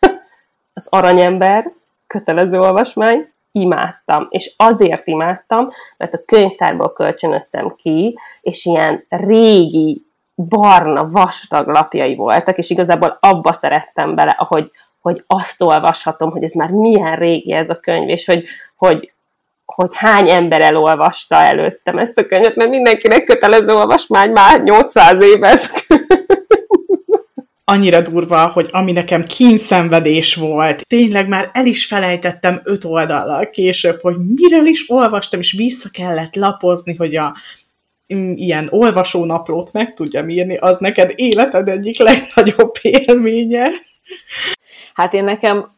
az Aranyember, kötelező olvasmány, imádtam. És azért imádtam, mert a könyvtárból kölcsönöztem ki, és ilyen régi, barna, vastag lapjai voltak, és igazából abba szerettem bele, ahogy, hogy azt olvashatom, hogy ez már milyen régi ez a könyv, és hogy, hogy, hogy hány ember elolvasta előttem ezt a könyvet, mert mindenkinek kötelező olvasmány már 800 éve ez annyira durva, hogy ami nekem kínszenvedés volt, tényleg már el is felejtettem öt oldallal később, hogy miről is olvastam, és vissza kellett lapozni, hogy a ilyen olvasónaplót meg tudjam írni, az neked életed egyik legnagyobb élménye. Hát én nekem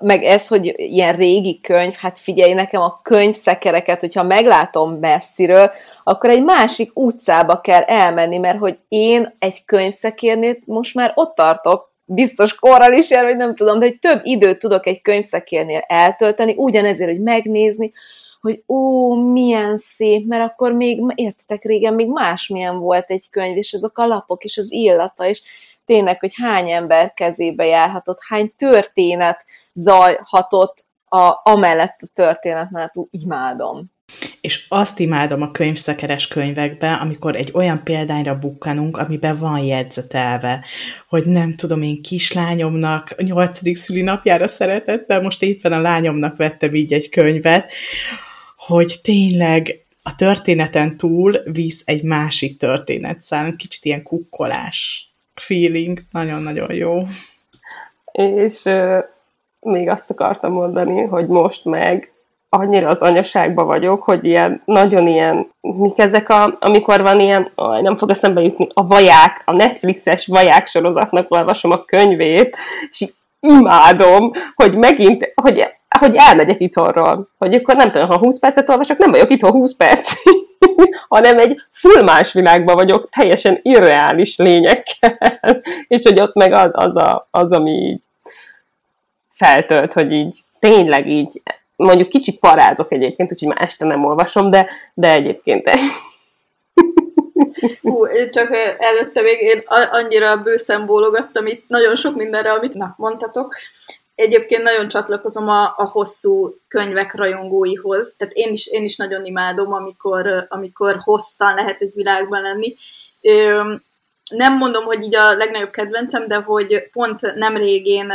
meg ez, hogy ilyen régi könyv, hát figyelj, nekem a könyvszekereket, hogyha meglátom messziről, akkor egy másik utcába kell elmenni, mert hogy én egy könyvszekérnél most már ott tartok, biztos korral is jár, vagy nem tudom, de hogy több időt tudok egy könyvszekérnél eltölteni, ugyanezért, hogy megnézni, hogy ó, milyen szép, mert akkor még, értetek, régen még másmilyen volt egy könyv, és azok a lapok, és az illata, és tényleg, hogy hány ember kezébe járhatott, hány történet zajhatott a, amellett a történet mellett, imádom. És azt imádom a könyvszekeres könyvekben, amikor egy olyan példányra bukkanunk, amiben van jegyzetelve, hogy nem tudom, én kislányomnak a nyolcadik szülinapjára szeretettel, most éppen a lányomnak vettem így egy könyvet, hogy tényleg a történeten túl visz egy másik történetszál, kicsit ilyen kukkolás feeling, nagyon-nagyon jó. És uh, még azt akartam mondani, hogy most meg annyira az anyaságban vagyok, hogy ilyen, nagyon ilyen, mik ezek a, amikor van ilyen, aj, nem fog eszembe jutni, a vaják, a Netflixes vaják sorozatnak olvasom a könyvét, és imádom, hogy megint, hogy, hogy elmegyek itthonról. Hogy akkor nem tudom, ha 20 percet olvasok, nem vagyok itthon 20 percig hanem egy full más világban vagyok, teljesen irreális lényekkel, és hogy ott meg az, az, a, az ami így feltölt, hogy így tényleg így, mondjuk kicsit parázok egyébként, úgyhogy már este nem olvasom, de, de egyébként Hú, csak előtte még én annyira bőszen bólogattam itt nagyon sok mindenre, amit na, mondtatok. Egyébként nagyon csatlakozom a, a hosszú könyvek rajongóihoz, tehát én is, én is nagyon imádom, amikor, amikor hosszan lehet egy világban lenni. Nem mondom, hogy így a legnagyobb kedvencem, de hogy pont nem régén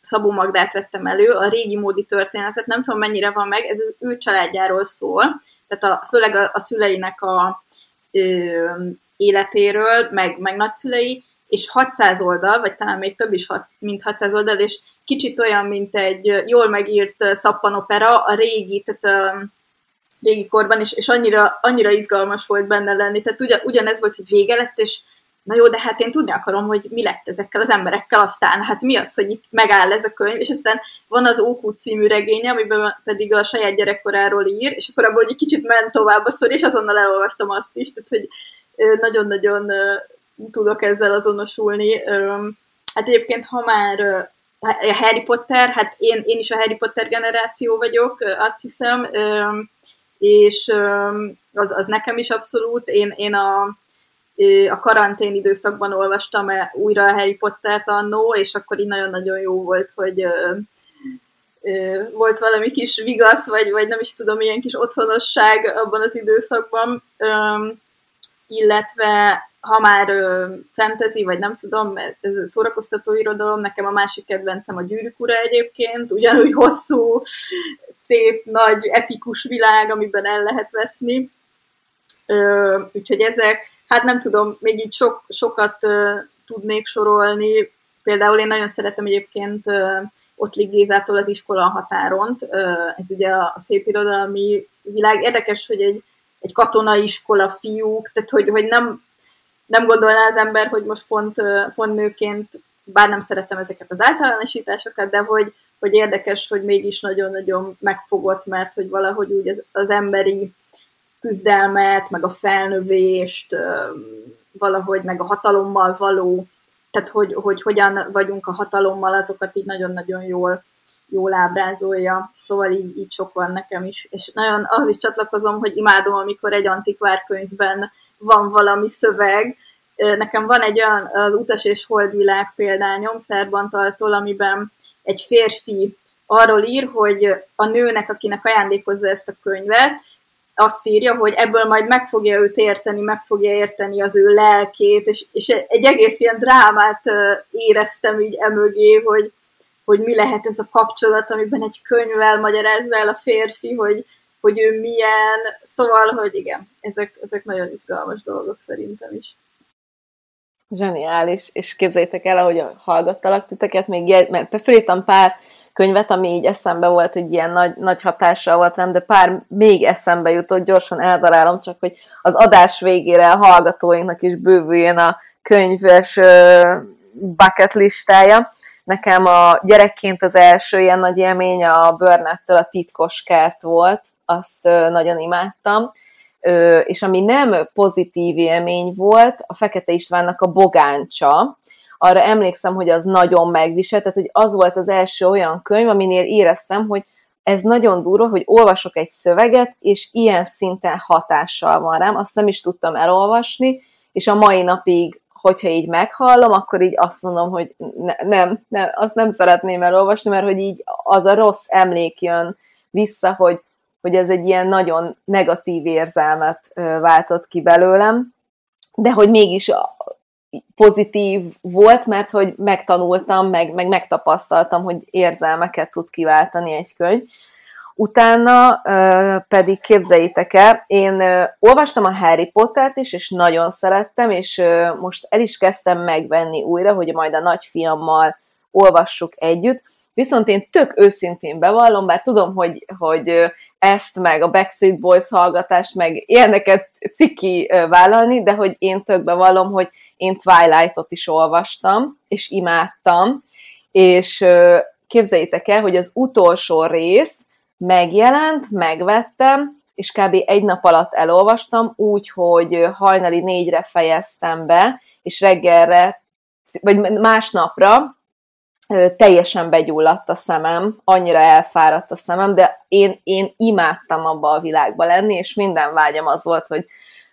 Szabó Magdát vettem elő, a régi módi történetet, nem tudom mennyire van meg, ez az ő családjáról szól, tehát a, főleg a, a szüleinek a ö, életéről, meg, meg nagyszülei, és 600 oldal, vagy talán még több is, mint 600 oldal, és kicsit olyan, mint egy jól megírt szappanopera, a régi, tehát régi korban, és, és annyira, annyira izgalmas volt benne lenni. Tehát ugyan, ugyanez volt, hogy vége lett, és na jó, de hát én tudni akarom, hogy mi lett ezekkel az emberekkel aztán, hát mi az, hogy itt megáll ez a könyv, és aztán van az Ókú című regénye, amiben pedig a saját gyerekkoráról ír, és akkor abban egy kicsit ment tovább a szor, és azonnal elolvastam azt is, tehát hogy nagyon-nagyon tudok ezzel azonosulni. Hát egyébként, ha már a Harry Potter, hát én, én is a Harry Potter generáció vagyok, azt hiszem, és az, az nekem is abszolút. Én, én a, a karantén időszakban olvastam újra a Harry Pottert annó, és akkor így nagyon-nagyon jó volt, hogy volt valami kis vigasz, vagy, vagy nem is tudom, ilyen kis otthonosság abban az időszakban, illetve ha már fantasy, vagy nem tudom, ez szórakoztató irodalom, nekem a másik kedvencem a Gyűrűk ura egyébként, ugyanúgy hosszú, szép, nagy, epikus világ, amiben el lehet veszni. Úgyhogy ezek, hát nem tudom, még így sok, sokat tudnék sorolni. Például én nagyon szeretem egyébként Ottlik Gézától az iskola határont. Ez ugye a szép irodalmi világ. Érdekes, hogy egy, egy katonai iskola fiúk, tehát hogy, hogy nem nem gondolná az ember, hogy most pont, pont nőként, bár nem szeretem ezeket az általánosításokat, de hogy, hogy érdekes, hogy mégis nagyon-nagyon megfogott, mert hogy valahogy úgy az, az emberi küzdelmet, meg a felnövést, valahogy meg a hatalommal való, tehát hogy, hogy hogyan vagyunk a hatalommal, azokat így nagyon-nagyon jól, jól ábrázolja. Szóval így, így sok van nekem is. És nagyon az is csatlakozom, hogy imádom, amikor egy antikvár könyvben van valami szöveg. Nekem van egy olyan az Utas és Holdvilág példányom Szerbantaltól, amiben egy férfi arról ír, hogy a nőnek, akinek ajándékozza ezt a könyvet, azt írja, hogy ebből majd meg fogja őt érteni, meg fogja érteni az ő lelkét, és, és egy egész ilyen drámát éreztem így emögé, hogy, hogy mi lehet ez a kapcsolat, amiben egy könyvvel magyarázza el a férfi, hogy, hogy ő milyen, szóval, hogy igen, ezek, ezek nagyon izgalmas dolgok szerintem is. Zseniális, és képzeljétek el, ahogy hallgattalak titeket, még mert felírtam pár könyvet, ami így eszembe volt, hogy ilyen nagy, nagy hatással volt rám, de pár még eszembe jutott, gyorsan eldarálom, csak hogy az adás végére a hallgatóinknak is bővüljön a könyves bucket listája. Nekem a gyerekként az első ilyen nagy élmény a Burnett-től a titkos kert volt, azt nagyon imádtam, és ami nem pozitív élmény volt, a Fekete Istvánnak a Bogáncsa, arra emlékszem, hogy az nagyon megviselt, tehát hogy az volt az első olyan könyv, aminél éreztem, hogy ez nagyon durva, hogy olvasok egy szöveget, és ilyen szinten hatással van rám, azt nem is tudtam elolvasni, és a mai napig, hogyha így meghallom, akkor így azt mondom, hogy ne, nem, nem, azt nem szeretném elolvasni, mert hogy így az a rossz emlék jön vissza, hogy, hogy ez egy ilyen nagyon negatív érzelmet váltott ki belőlem, de hogy mégis pozitív volt, mert hogy megtanultam, meg, meg megtapasztaltam, hogy érzelmeket tud kiváltani egy könyv. Utána pedig képzeljétek el, én olvastam a Harry Pottert is, és nagyon szerettem, és most el is kezdtem megvenni újra, hogy majd a nagyfiammal olvassuk együtt, viszont én tök őszintén bevallom, bár tudom, hogy, hogy ezt, meg a Backstreet Boys hallgatást, meg ilyeneket ciki vállalni, de hogy én tök bevallom, hogy én Twilight-ot is olvastam, és imádtam, és képzeljétek el, hogy az utolsó részt megjelent, megvettem, és kb. egy nap alatt elolvastam, úgy, hogy hajnali négyre fejeztem be, és reggelre, vagy másnapra teljesen begyulladt a szemem, annyira elfáradt a szemem, de én, én imádtam abba a világba lenni, és minden vágyam az volt, hogy,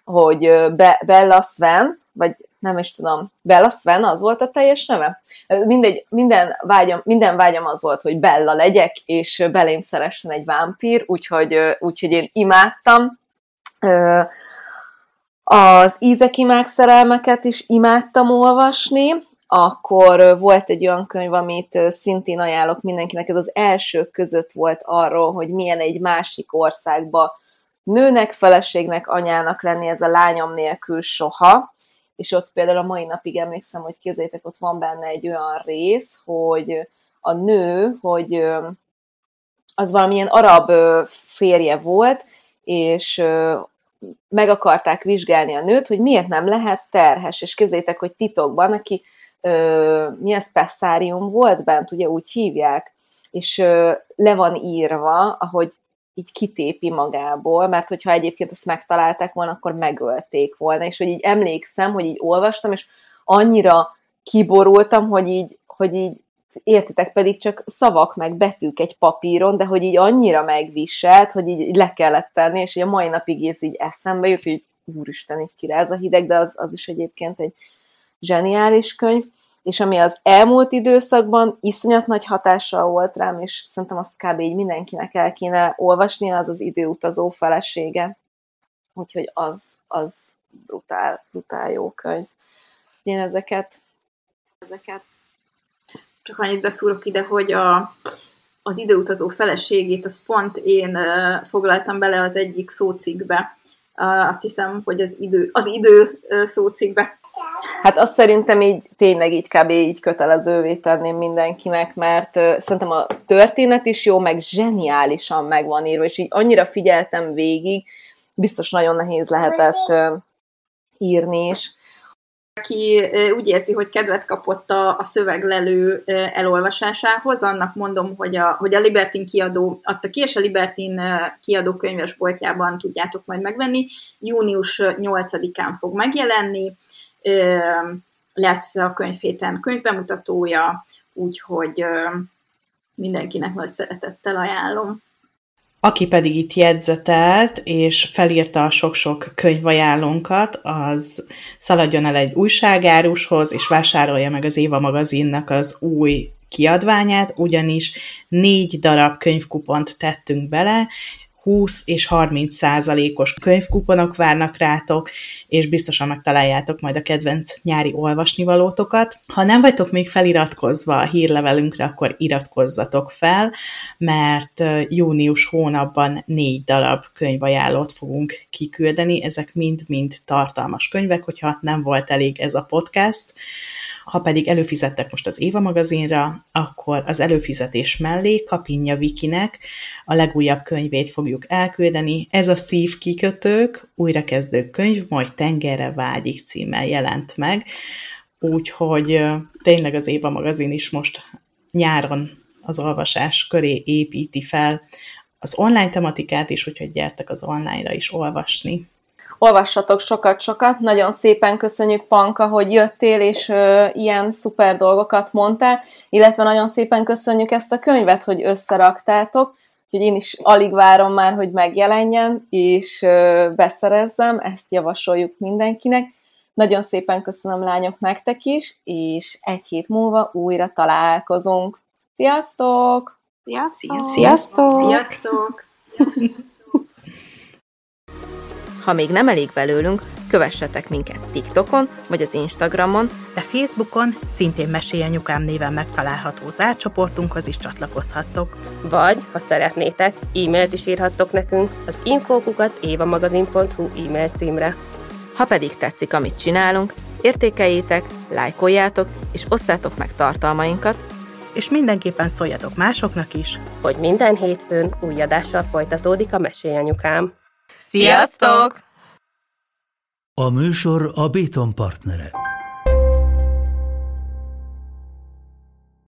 hogy Be- Bella Sven, vagy nem is tudom, Bella Sven az volt a teljes neve? Mindegy, minden vágyam, minden vágyam az volt, hogy Bella legyek, és belém szeressen egy vámpír, úgyhogy, úgyhogy én imádtam. Az ízekimák szerelmeket is imádtam olvasni, akkor volt egy olyan könyv, amit szintén ajánlok mindenkinek, ez az elsők között volt arról, hogy milyen egy másik országba nőnek, feleségnek, anyának lenni, ez a lányom nélkül soha, és ott például a mai napig emlékszem, hogy képzeljétek, ott van benne egy olyan rész, hogy a nő, hogy az valamilyen arab férje volt, és meg akarták vizsgálni a nőt, hogy miért nem lehet terhes, és képzeljétek, hogy titokban, aki mi ez, pesszárium volt bent, ugye úgy hívják, és le van írva, ahogy így kitépi magából, mert hogyha egyébként ezt megtalálták volna, akkor megölték volna, és hogy így emlékszem, hogy így olvastam, és annyira kiborultam, hogy így, hogy így értitek, pedig csak szavak meg betűk egy papíron, de hogy így annyira megviselt, hogy így le kellett tenni, és így a mai napig ez így eszembe jut, hogy úristen, így kiráz a hideg, de az, az is egyébként egy zseniális könyv és ami az elmúlt időszakban iszonyat nagy hatással volt rám, és szerintem azt kb. így mindenkinek el kéne olvasnia, az az időutazó felesége. Úgyhogy az, az brutál, brutál jó könyv. Én ezeket, ezeket csak annyit beszúrok ide, hogy a, az időutazó feleségét, az pont én foglaltam bele az egyik szócikkbe. Uh, azt hiszem, hogy az idő, az idő uh, szócikkbe Hát azt szerintem így tényleg így kb. így kötelezővé tenném mindenkinek, mert szerintem a történet is jó, meg zseniálisan meg van írva, és így annyira figyeltem végig, biztos nagyon nehéz lehetett írni is. Aki úgy érzi, hogy kedvet kapott a, a szöveglelő elolvasásához, annak mondom, hogy a, hogy a Libertin kiadó adta ki, és a Libertin kiadó könyvesboltjában tudjátok majd megvenni. Június 8-án fog megjelenni lesz a könyvhéten könyvbemutatója, úgyhogy mindenkinek nagy szeretettel ajánlom. Aki pedig itt jegyzetelt, és felírta a sok-sok könyvajánlónkat, az szaladjon el egy újságárushoz, és vásárolja meg az Éva magazinnak az új kiadványát, ugyanis négy darab könyvkupont tettünk bele, 20 és 30 százalékos könyvkuponok várnak rátok, és biztosan megtaláljátok majd a kedvenc nyári olvasnivalótokat. Ha nem vagytok még feliratkozva a hírlevelünkre, akkor iratkozzatok fel, mert június hónapban négy darab könyvajánlót fogunk kiküldeni, ezek mind-mind tartalmas könyvek, hogyha nem volt elég ez a podcast. Ha pedig előfizettek most az Éva magazinra, akkor az előfizetés mellé Kapinja Vikinek a legújabb könyvét fogjuk elküldeni. Ez a Szív kikötők, újrakezdő könyv, majd tengerre vágyik címmel jelent meg. Úgyhogy tényleg az Éva magazin is most nyáron az olvasás köré építi fel az online tematikát is, úgyhogy gyertek az online-ra is olvasni. Olvassatok sokat-sokat, nagyon szépen köszönjük Panka, hogy jöttél, és ö, ilyen szuper dolgokat mondtál, illetve nagyon szépen köszönjük ezt a könyvet, hogy összeraktátok, hogy én is alig várom már, hogy megjelenjen, és ö, beszerezzem, ezt javasoljuk mindenkinek. Nagyon szépen köszönöm lányok nektek is, és egy hét múlva újra találkozunk. Sziasztok! Sziasztok! Sziasztok! Sziasztok! Ha még nem elég belőlünk, kövessetek minket TikTokon vagy az Instagramon, de Facebookon szintén Mesélj Anyukám néven megtalálható zárcsoportunkhoz is csatlakozhattok. Vagy, ha szeretnétek, e-mailt is írhattok nekünk az infókukat évamagazin.hu e-mail címre. Ha pedig tetszik, amit csinálunk, értékeljétek, lájkoljátok és osszátok meg tartalmainkat, És mindenképpen szóljatok másoknak is. Hogy minden hétfőn új adással folytatódik a Mesélyanyukám. Sziasztok! A műsor a Béton partnere.